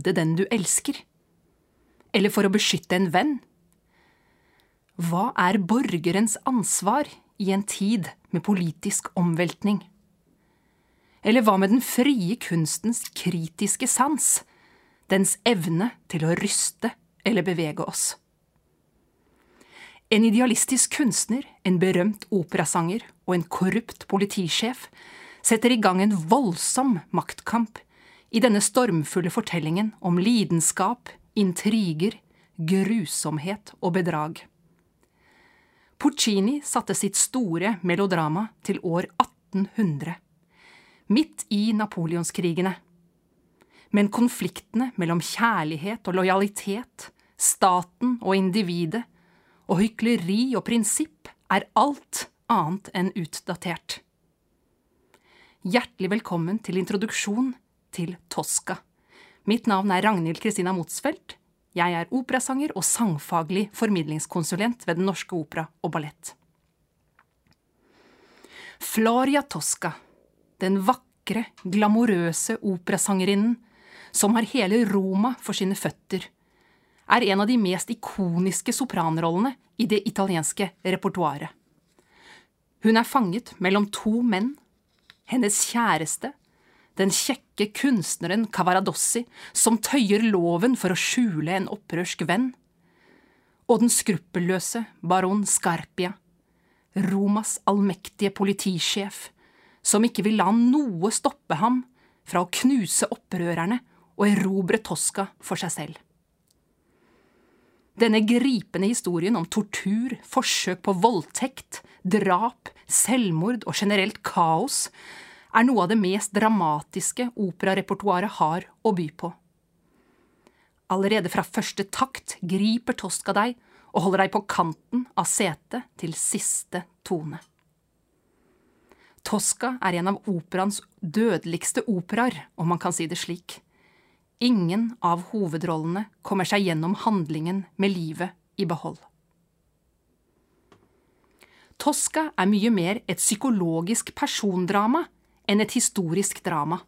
redde den du elsker? Eller for å beskytte en venn? Hva er borgerens ansvar i en tid med politisk omveltning? Eller hva med den frie kunstens kritiske sans, dens evne til å ryste eller bevege oss? En idealistisk kunstner, en berømt operasanger og en korrupt politisjef setter i gang en voldsom maktkamp i denne stormfulle fortellingen om lidenskap, intriger, grusomhet og bedrag. Puccini satte sitt store melodrama til år 1800, midt i napoleonskrigene. Men konfliktene mellom kjærlighet og lojalitet, staten og individet, og hykleri og prinsipp er alt annet enn utdatert. Hjertelig velkommen til introduksjon til Tosca. Mitt navn er Ragnhild Kristina Motsfeldt. Jeg er operasanger og sangfaglig formidlingskonsulent ved Den Norske Opera og Ballett. Floria Tosca, den vakre, glamorøse operasangerinnen som har hele Roma for sine føtter, er en av de mest ikoniske sopranrollene i det italienske repertoaret. Hun er fanget mellom to menn, hennes kjæreste, den kjekke kunstneren Cavaradossi, som tøyer loven for å skjule en opprørsk venn, og den skruppelløse baron Scarpia, Romas allmektige politisjef, som ikke vil la noe stoppe ham fra å knuse opprørerne og erobre Tosca for seg selv. Denne gripende historien om tortur, forsøk på voldtekt, drap, selvmord og generelt kaos er noe av det mest dramatiske operarepertoaret har å by på. Allerede fra første takt griper Tosca deg og holder deg på kanten av setet til siste tone. Tosca er en av operaens dødeligste operaer, om man kan si det slik. Ingen av hovedrollene kommer seg gjennom handlingen med livet i behold. Tosca er mye mer et psykologisk persondrama enn et historisk drama.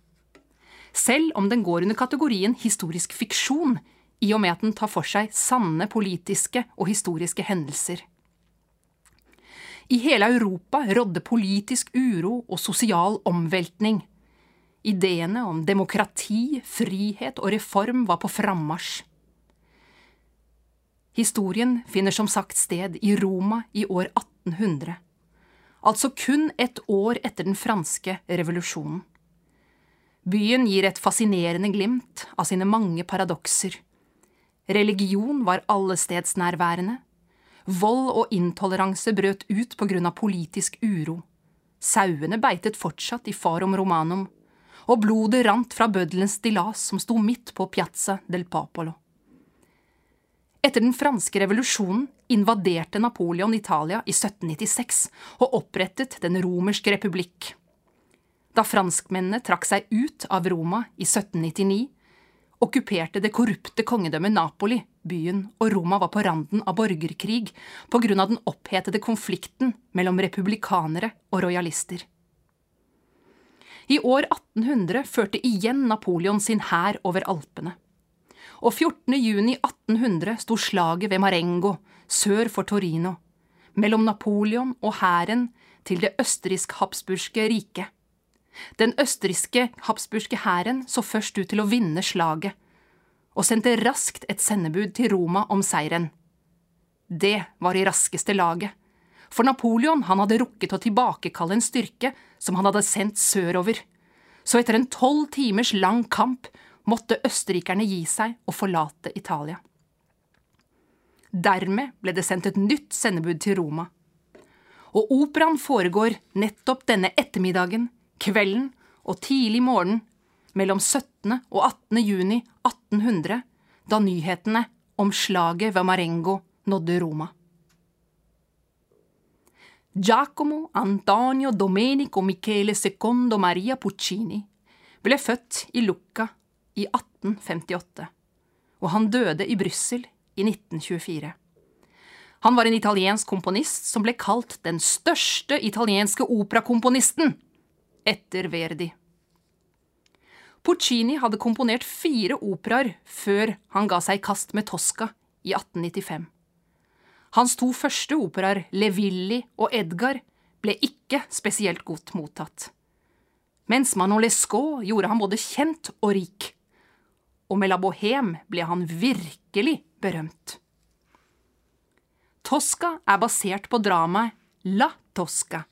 Selv om den går under kategorien historisk fiksjon, i og med at den tar for seg sanne politiske og historiske hendelser. I hele Europa rådde politisk uro og sosial omveltning. Ideene om demokrati, frihet og reform var på frammarsj. Historien finner som sagt sted i Roma i år 1800, altså kun et år etter den franske revolusjonen. Byen gir et fascinerende glimt av sine mange paradokser. Religion var allestedsnærværende. Vold og intoleranse brøt ut på grunn av politisk uro. Sauene beitet fortsatt i Farum Romanum, og blodet rant fra bøddelens stillas som sto midt på Piazza del Popolo. Etter den franske revolusjonen invaderte Napoleon Italia i 1796 og opprettet Den romerske republikk. Da franskmennene trakk seg ut av Roma i 1799, okkuperte det korrupte kongedømmet Napoli byen, og Roma var på randen av borgerkrig av den opphetede konflikten mellom republikanere og rojalister. I år 1800 førte igjen Napoleon sin hær over Alpene. Og 14. juni 1800 sto slaget ved Marengo, sør for Torino, mellom Napoleon og hæren til det østerriksk-habsburgske riket. Den østerrikske habsburgske hæren så først ut til å vinne slaget, og sendte raskt et sendebud til Roma om seieren. Det var i raskeste laget, for Napoleon han hadde rukket å tilbakekalle en styrke som han hadde sendt sørover, så etter en tolv timers lang kamp måtte østerrikerne gi seg og forlate Italia. Dermed ble det sendt et nytt sendebud til Roma. Og operaen foregår nettopp denne ettermiddagen, kvelden og tidlig morgen mellom 17. og 18. juni 1800, da nyhetene om slaget ved Marengo nådde Roma. Giacomo Antonio Domenico Michele Secondo Maria Puccini ble født i Lucca i 1858, og han døde i Brussel i 1924. Han var en italiensk komponist som ble kalt den største italienske operakomponisten etter Verdi. Puccini hadde komponert fire operaer før han ga seg i kast med Tosca i 1895. Hans to første operaer, Le Villi og Edgar, ble ikke spesielt godt mottatt. Mens Manon Lescaut gjorde han både kjent og rik. Og med La Bohème ble han virkelig berømt. Tosca er basert på dramaet La Tosca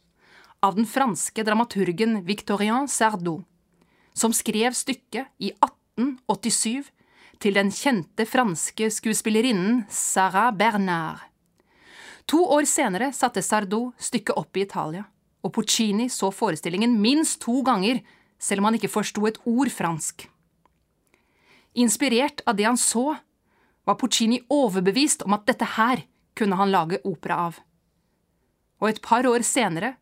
av den franske dramaturgen Victorien Sardou, som skrev stykket i 1887 til den kjente franske skuespillerinnen Sarah Bernard. To år senere satte Sardou stykket opp i Italia, og Puccini så forestillingen minst to ganger, selv om han ikke forsto et ord fransk. Inspirert av det han så, var Puccini overbevist om at dette her kunne han lage opera av. Og et par år senere,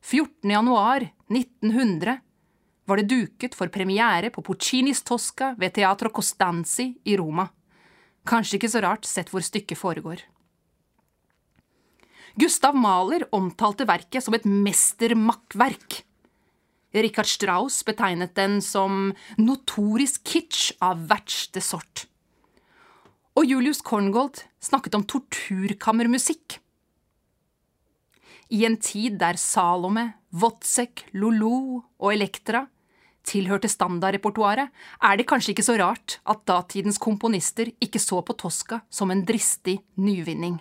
14. januar 1900, var det duket for premiere på Puccinis Tosca ved Teatro Costanzi i Roma. Kanskje ikke så rart sett hvor stykket foregår. Gustav Mahler omtalte verket som et mestermakkverk. Richard Strauss betegnet den som notorisk kitsch av verste sort. Og Julius Korngold snakket om torturkammermusikk. I en tid der Salome, Wotzek, Lolo og Elektra tilhørte standardrepertoaret, er det kanskje ikke så rart at datidens komponister ikke så på Tosca som en dristig nyvinning.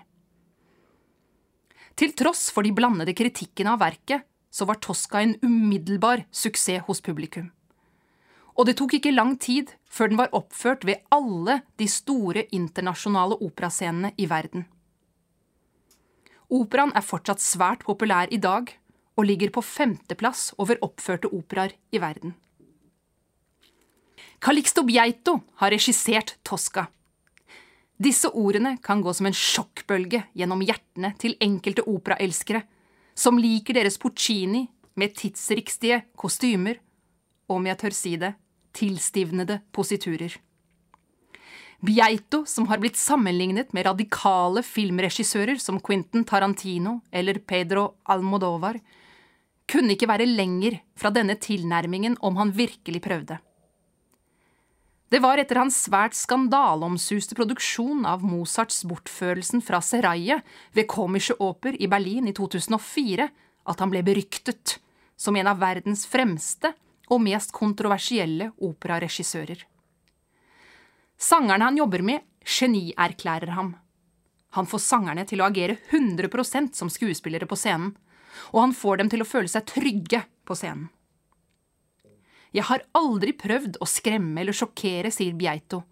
Til tross for de blandede kritikkene av verket, så var Tosca en umiddelbar suksess hos publikum. Og det tok ikke lang tid før den var oppført ved alle de store internasjonale operascenene i verden. Operaen er fortsatt svært populær i dag, og ligger på femteplass over oppførte operaer i verden. Calixto Bieito har regissert Tosca. Disse ordene kan gå som en sjokkbølge gjennom hjertene til enkelte operaelskere, som liker deres porcini med tidsriktige kostymer om jeg tør si det, tilstivnede positurer. Bieito, som har blitt sammenlignet med radikale filmregissører som Quentin Tarantino eller Pedro Almodovar, kunne ikke være lenger fra denne tilnærmingen om han virkelig prøvde. Det var etter hans svært skandaleomsuste produksjon av Mozarts Bortførelsen fra Seraillet ved Komische Oper i Berlin i 2004 at han ble beryktet som en av verdens fremste og mest kontroversielle operaregissører. Sangerne han jobber med, genierklærer ham. Han får sangerne til å agere 100% som skuespillere på scenen, og han får dem til å føle seg trygge på scenen. Jeg har aldri prøvd å skremme eller sjokkere, sier Bieito.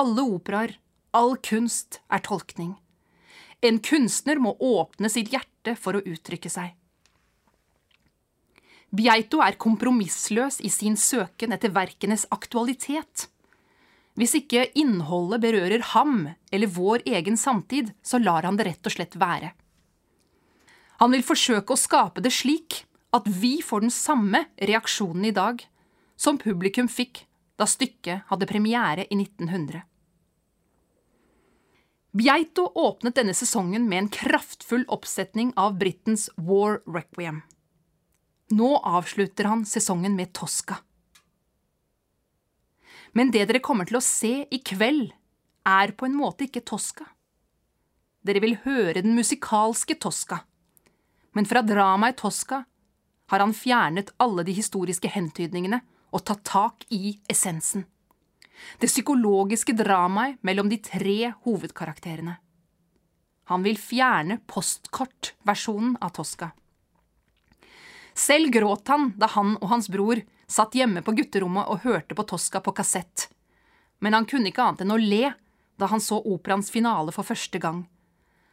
Alle operaer, all kunst, er tolkning. En kunstner må åpne sitt hjerte for å uttrykke seg. Bieito er kompromissløs i sin søken etter verkenes aktualitet. Hvis ikke innholdet berører ham eller vår egen samtid, så lar han det rett og slett være. Han vil forsøke å skape det slik at vi får den samme reaksjonen i dag som publikum fikk da stykket hadde premiere i 1900. Bjeito åpnet denne sesongen med en kraftfull oppsetning av Britens War Requiem. Nå avslutter han sesongen med Tosca. Men det dere kommer til å se i kveld, er på en måte ikke Tosca. Dere vil høre den musikalske Tosca, men fra dramaet Tosca har han fjernet alle de historiske hentydningene og ta tak i essensen. Det psykologiske dramaet mellom de tre hovedkarakterene. Han vil fjerne postkortversjonen av Tosca. Selv gråt han da han og hans bror satt hjemme på gutterommet og hørte på Tosca på kassett. Men han kunne ikke annet enn å le da han så operaens finale for første gang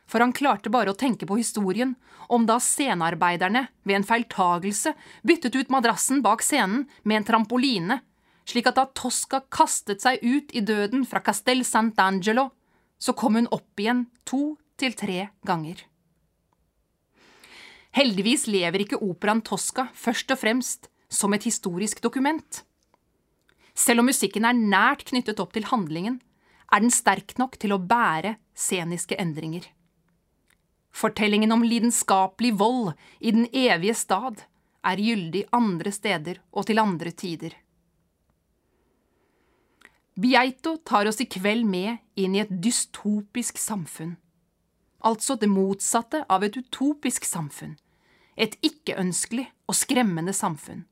for han klarte bare å tenke på historien om da scenearbeiderne ved en feiltagelse byttet ut madrassen bak scenen med en trampoline, slik at da Tosca kastet seg ut i døden fra Castel Sant'Angelo, så kom hun opp igjen to til tre ganger. Heldigvis lever ikke operaen Tosca først og fremst som et historisk dokument. Selv om musikken er nært knyttet opp til handlingen, er den sterk nok til å bære sceniske endringer. Fortellingen om lidenskapelig vold i den evige stad er gyldig andre steder og til andre tider. Bieito tar oss i kveld med inn i et dystopisk samfunn. Altså det motsatte av et utopisk samfunn. Et ikke-ønskelig og skremmende samfunn.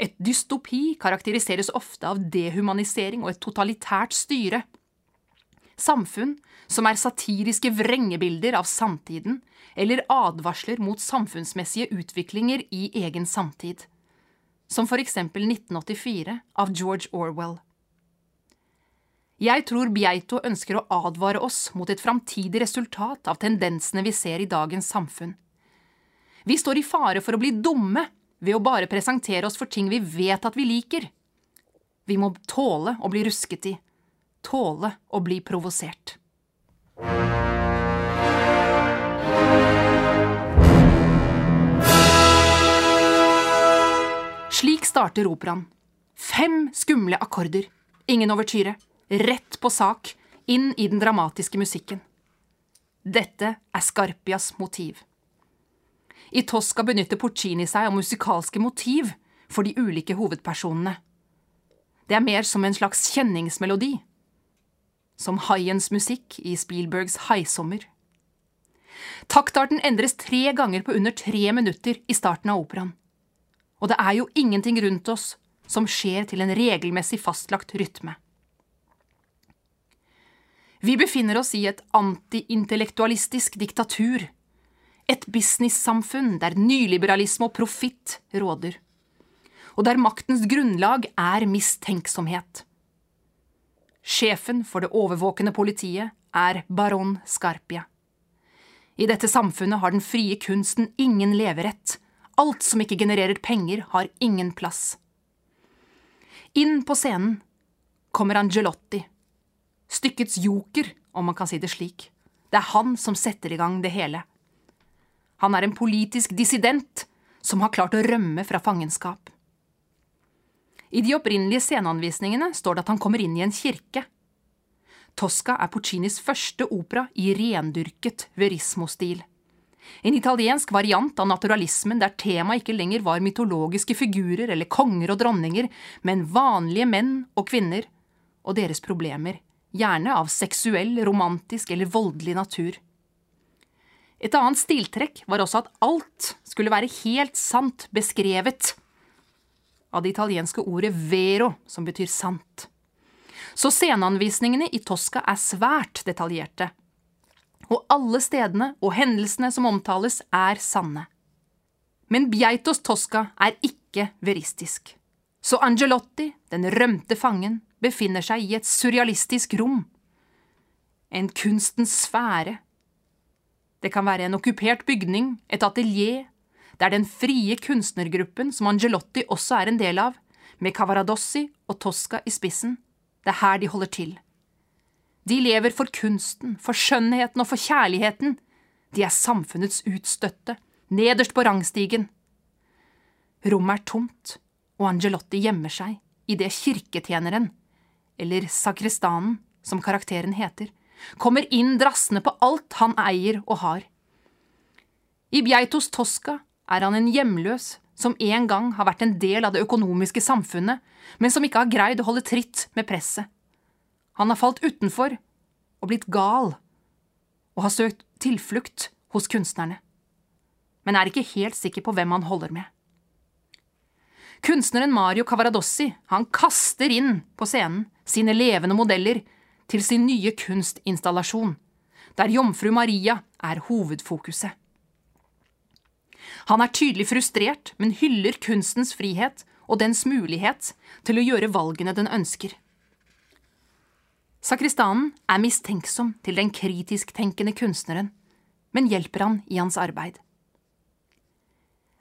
Et dystopi karakteriseres ofte av dehumanisering og et totalitært styre. Samfunn som er satiriske vrengebilder av samtiden, eller advarsler mot samfunnsmessige utviklinger i egen samtid. Som for eksempel 1984 av George Orwell. Jeg tror Bieito ønsker å advare oss mot et framtidig resultat av tendensene vi ser i dagens samfunn. Vi står i fare for å bli dumme ved å bare presentere oss for ting vi vet at vi liker. Vi må tåle å bli rusket i, tåle å bli provosert. Slik starter operaen. Fem skumle akkorder, ingen overtyre rett på sak, inn i den dramatiske musikken. Dette er Scarpias motiv. I Tosca benytter Porcini seg av musikalske motiv for de ulike hovedpersonene. Det er mer som en slags kjenningsmelodi. Som haiens musikk i Spielbergs Haisommer. Taktarten endres tre ganger på under tre minutter i starten av operaen. Og det er jo ingenting rundt oss som skjer til en regelmessig fastlagt rytme. Vi befinner oss i et antiintellektualistisk diktatur. Et businessamfunn der nyliberalisme og profitt råder. Og der maktens grunnlag er mistenksomhet. Sjefen for det overvåkende politiet er baron Scarpia. I dette samfunnet har den frie kunsten ingen leverett. Alt som ikke genererer penger, har ingen plass. Inn på scenen kommer Angelotti, stykkets joker, om man kan si det slik. Det er han som setter i gang det hele. Han er en politisk dissident som har klart å rømme fra fangenskap. I de opprinnelige sceneanvisningene står det at han kommer inn i en kirke. Tosca er Puccinis første opera i rendyrket verismo-stil. En italiensk variant av naturalismen der temaet ikke lenger var mytologiske figurer eller konger og dronninger, men vanlige menn og kvinner og deres problemer gjerne av seksuell, romantisk eller voldelig natur. Et annet stiltrekk var også at alt skulle være helt sant beskrevet, av det italienske ordet vero, som betyr sant. Så sceneanvisningene i Tosca er svært detaljerte, og alle stedene og hendelsene som omtales, er sanne. Men Beitos Tosca er ikke veristisk. Så Angelotti, den rømte fangen, befinner seg i et surrealistisk rom. En kunstens sfære. Det kan være en okkupert bygning, et atelier, der den frie kunstnergruppen som Angelotti også er en del av, med Cavaradossi og Tosca i spissen, det er her de holder til. De lever for kunsten, for skjønnheten og for kjærligheten. De er samfunnets utstøtte, nederst på rangstigen. Rommet er tomt, og Angelotti gjemmer seg idet kirketjeneren, eller sakristanen, som karakteren heter, kommer inn drassende på alt han eier og har. I Bjeitos Tosca er han en hjemløs som en gang har vært en del av det økonomiske samfunnet, men som ikke har greid å holde tritt med presset. Han har falt utenfor og blitt gal, og har søkt tilflukt hos kunstnerne, men er ikke helt sikker på hvem han holder med. Kunstneren Mario Cavaradossi han kaster inn på scenen sine levende modeller til sin nye kunstinstallasjon, der Jomfru Maria er hovedfokuset. Han er tydelig frustrert, men hyller kunstens frihet og dens mulighet til å gjøre valgene den ønsker. Sakristanen er mistenksom til den kritisk-tenkende kunstneren, men hjelper han i hans arbeid.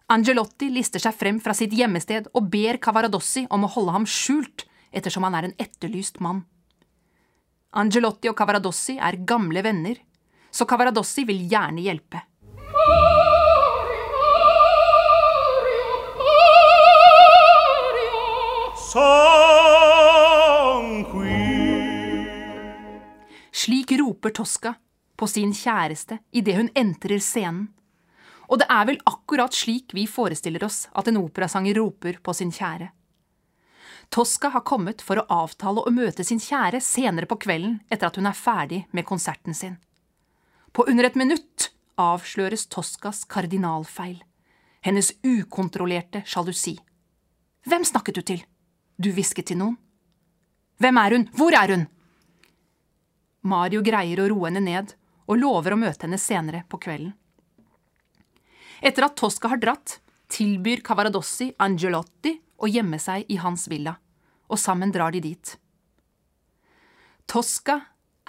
Angelotti lister seg frem fra sitt hjemmested og ber Cavaradossi om å holde ham skjult, ettersom han er en etterlyst mann. Angelotti og Cavaradossi er gamle venner, så Cavaradossi vil gjerne hjelpe. son. Slik roper Tosca på sin kjæreste idet hun entrer scenen. Og det er vel akkurat slik vi forestiller oss at en operasanger roper på sin kjære. Tosca har kommet for å avtale å møte sin kjære senere på kvelden etter at hun er ferdig med konserten sin. På under et minutt avsløres Toscas kardinalfeil. Hennes ukontrollerte sjalusi. Hvem snakket du til? Du hvisket til noen. Hvem er hun? Hvor er hun? Mario greier å roe henne ned og lover å møte henne senere på kvelden. Etter at Tosca har dratt, tilbyr Cavaradossi Angelotti å gjemme seg i hans villa, og sammen drar de dit. Tosca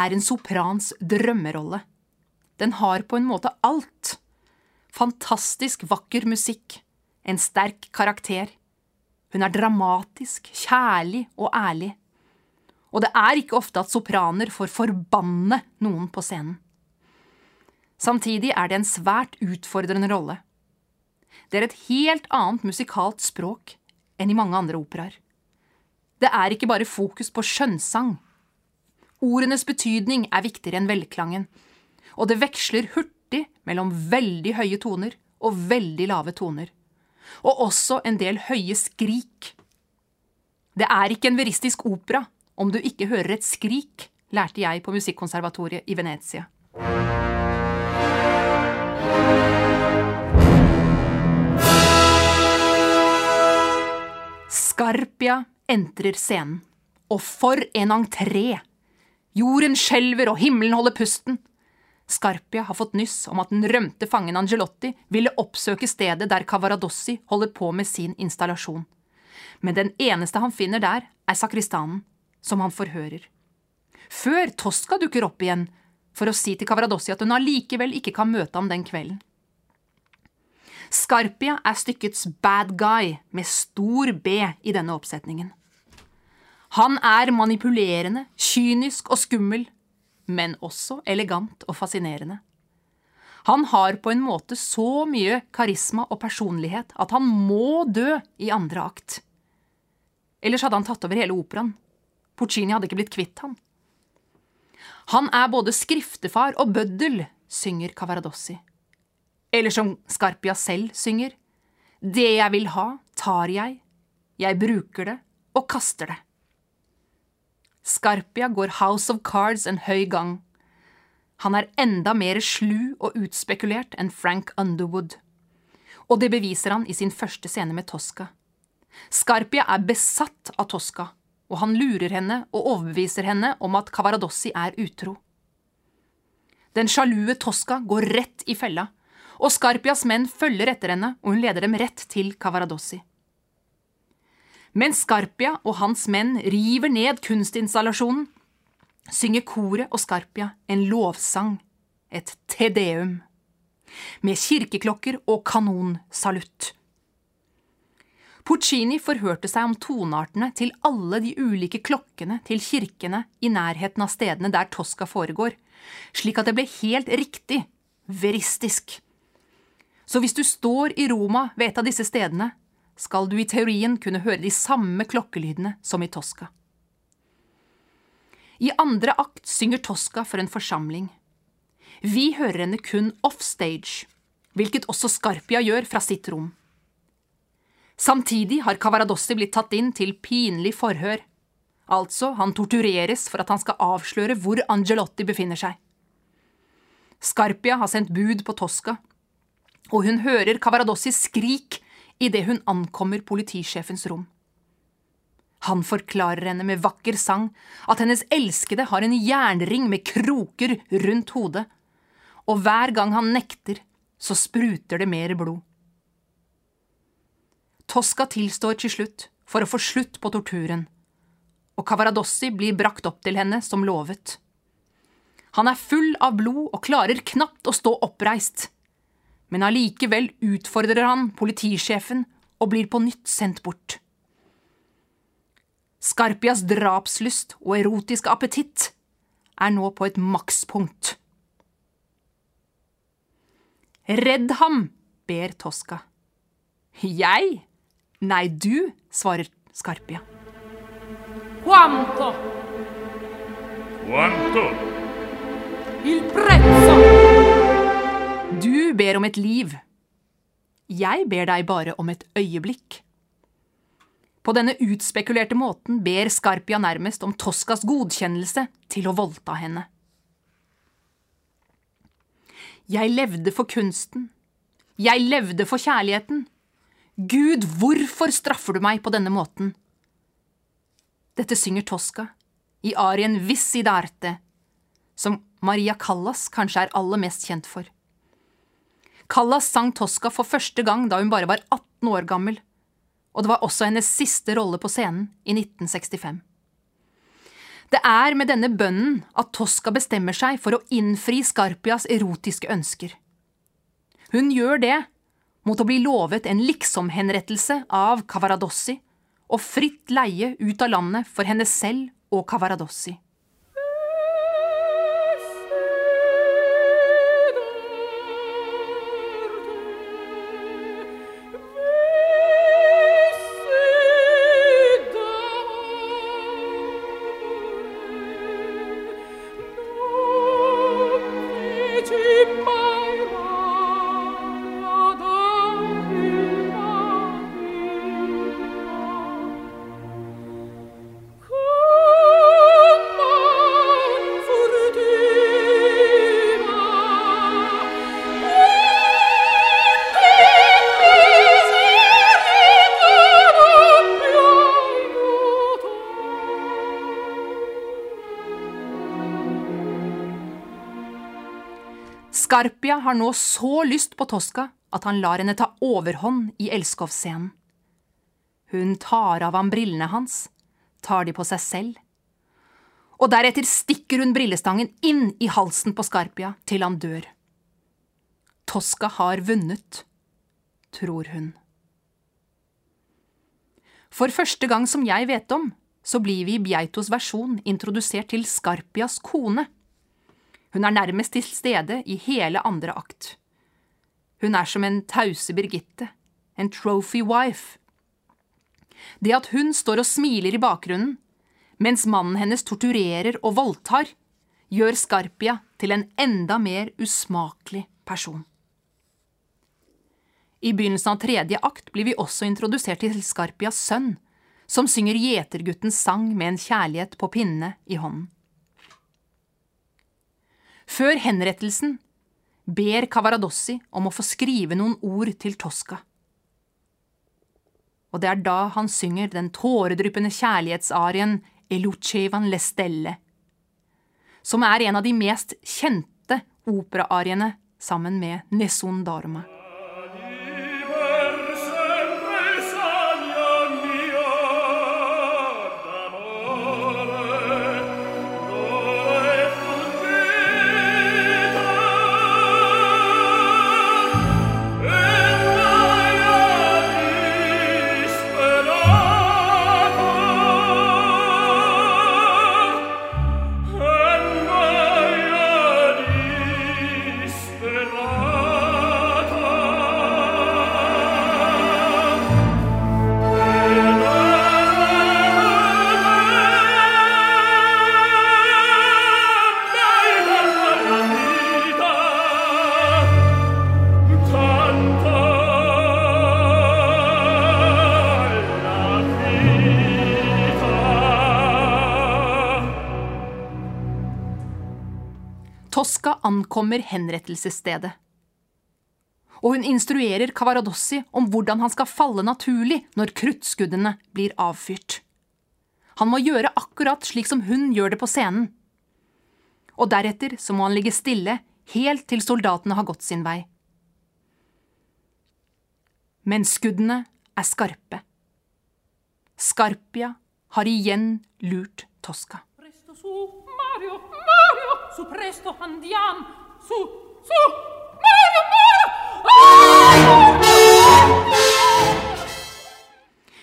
er en soprans drømmerolle. Den har på en måte alt. Fantastisk vakker musikk, en sterk karakter. Hun er dramatisk, kjærlig og ærlig. Og det er ikke ofte at sopraner får forbanne noen på scenen. Samtidig er det en svært utfordrende rolle. Det er et helt annet musikalt språk enn i mange andre operaer. Det er ikke bare fokus på skjønnsang. Ordenes betydning er viktigere enn velklangen, og det veksler hurtig mellom veldig høye toner og veldig lave toner, og også en del høye skrik. Det er ikke en veristisk opera om du ikke hører et skrik, lærte jeg på Musikkonservatoriet i Venezia. Skarpia entrer scenen. Og for en entré! Jorden skjelver og himmelen holder pusten. Scarpia har fått nyss om at den rømte fangen Angelotti ville oppsøke stedet der Cavaradossi holder på med sin installasjon. Men den eneste han finner der, er sakristanen, som han forhører. Før Tosca dukker opp igjen for å si til Cavaradossi at hun allikevel ikke kan møte ham den kvelden. Scarpia er stykkets bad guy med stor B i denne oppsetningen. Han er manipulerende, kynisk og skummel, men også elegant og fascinerende. Han har på en måte så mye karisma og personlighet at han må dø i andre akt. Ellers hadde han tatt over hele operaen. Puccini hadde ikke blitt kvitt han. Han er både skriftefar og bøddel, synger Cavaradossi. Eller som Scarpia selv synger, det jeg vil ha, tar jeg, jeg bruker det og kaster det. Scarpia går House of Cards en høy gang. Han er enda mer slu og utspekulert enn Frank Underwood. Og det beviser han i sin første scene med Tosca. Scarpia er besatt av Tosca, og han lurer henne og overbeviser henne om at Cavaradossi er utro. Den sjalue Tosca går rett i fella og Scarpias menn følger etter henne, og hun leder dem rett til Cavaradossi. Mens Scarpia og hans menn river ned kunstinstallasjonen, synger koret og Scarpia en lovsang, et tedeum, med kirkeklokker og kanonsalutt. Puccini forhørte seg om toneartene til alle de ulike klokkene til kirkene i nærheten av stedene der Tosca foregår, slik at det ble helt riktig, veristisk. Så hvis du står i Roma ved et av disse stedene, skal du i teorien kunne høre de samme klokkelydene som i Tosca. I andre akt synger Tosca for en forsamling. Vi hører henne kun offstage, hvilket også Scarpia gjør fra sitt rom. Samtidig har Cavaradossi blitt tatt inn til pinlig forhør. Altså, han tortureres for at han skal avsløre hvor Angelotti befinner seg. Scarpia har sendt bud på Tosca, og hun hører Cavaradossi skrik idet hun ankommer politisjefens rom. Han forklarer henne med vakker sang at hennes elskede har en jernring med kroker rundt hodet, og hver gang han nekter, så spruter det mer blod. Tosca tilstår til slutt for å få slutt på torturen, og Cavaradossi blir brakt opp til henne som lovet. Han er full av blod og klarer knapt å stå oppreist men allikevel utfordrer han politisjefen og blir på nytt sendt bort. Skarpias drapslyst og erotiske appetitt er nå på et makspunkt. Redd ham, ber Tosca. Jeg? Nei, du, svarer Skarpia. Quanto? Quanto? il prezzo. Du ber om et liv. Jeg ber deg bare om et øyeblikk. På denne utspekulerte måten ber Skarpia nærmest om Toskas godkjennelse til å voldta henne. Jeg levde for kunsten. Jeg levde for kjærligheten. Gud, hvorfor straffer du meg på denne måten? Dette synger Tosca i arien Vissi d'arte, som Maria Callas kanskje er aller mest kjent for. Callas sang Tosca for første gang da hun bare var 18 år gammel, og det var også hennes siste rolle på scenen i 1965. Det er med denne bønnen at Tosca bestemmer seg for å innfri Scarpias erotiske ønsker. Hun gjør det mot å bli lovet en liksom-henrettelse av Cavaradossi og fritt leie ut av landet for henne selv og Cavaradossi. Scarpia har nå så lyst på Tosca at han lar henne ta overhånd i elskovsscenen. Hun tar av ham brillene hans, tar de på seg selv, og deretter stikker hun brillestangen inn i halsen på Scarpia til han dør. Tosca har vunnet, tror hun. For første gang som jeg vet om, så blir vi i Bjeitos versjon introdusert til Scarpias kone. Hun er nærmest til stede i hele andre akt. Hun er som en tause Birgitte, en trophy wife. Det at hun står og smiler i bakgrunnen, mens mannen hennes torturerer og voldtar, gjør Scarpia til en enda mer usmakelig person. I begynnelsen av tredje akt blir vi også introdusert til Scarpias sønn, som synger gjeterguttens sang med en kjærlighet på pinne i hånden. Før henrettelsen ber Cavaradossi om å få skrive noen ord til Tosca. Og det er da han synger den tåredryppende kjærlighetsarien Elucevan le stelle, som er en av de mest kjente operaariene sammen med Nessun Dorma. Tosca ankommer henrettelsesstedet. Og hun instruerer Cavaradossi om hvordan han skal falle naturlig når kruttskuddene blir avfyrt. Han må gjøre akkurat slik som hun gjør det på scenen. Og deretter så må han ligge stille helt til soldatene har gått sin vei. Men skuddene er skarpe. Scarpia har igjen lurt Tosca. Presto su, Mario, su presto andiam, su, su, Mario, Mario!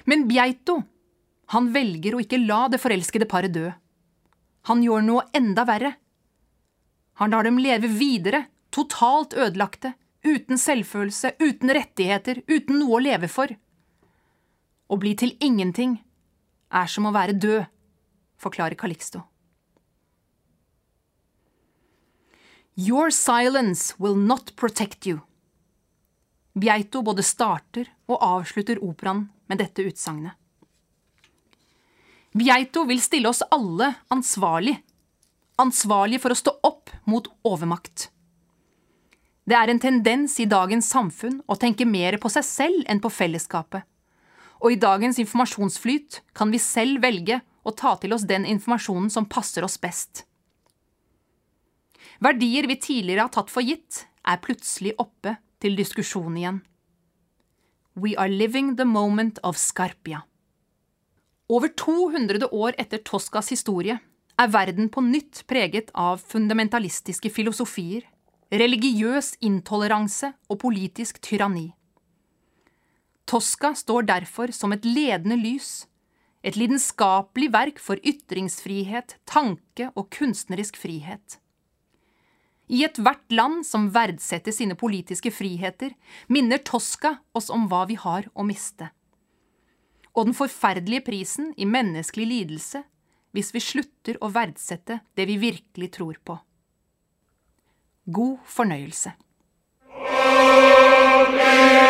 Men Bjeito, han velger å ikke la det forelskede paret dø. Han gjør noe enda verre. Han lar dem leve videre, totalt ødelagte, uten selvfølelse, uten rettigheter, uten noe å leve for. Å bli til ingenting er som å være død, forklarer Calixto. Your silence will not protect you. Bjeito både starter og avslutter operaen med dette utsagnet. Bjeito vil stille oss alle ansvarlig. Ansvarlig for å stå opp mot overmakt. Det er en tendens i dagens samfunn å tenke mer på seg selv enn på fellesskapet. Og i dagens informasjonsflyt kan vi selv velge å ta til oss den informasjonen som passer oss best. Verdier vi tidligere har tatt for gitt, er plutselig oppe til diskusjon igjen. We are living the moment of Scarpia. Over 200 år etter Toscas historie er verden på nytt preget av fundamentalistiske filosofier, religiøs intoleranse og politisk tyranni. Tosca står derfor som et ledende lys, et lidenskapelig verk for ytringsfrihet, tanke og kunstnerisk frihet. I ethvert land som verdsetter sine politiske friheter, minner Tosca oss om hva vi har å miste. Og den forferdelige prisen i menneskelig lidelse hvis vi slutter å verdsette det vi virkelig tror på. God fornøyelse. Amen.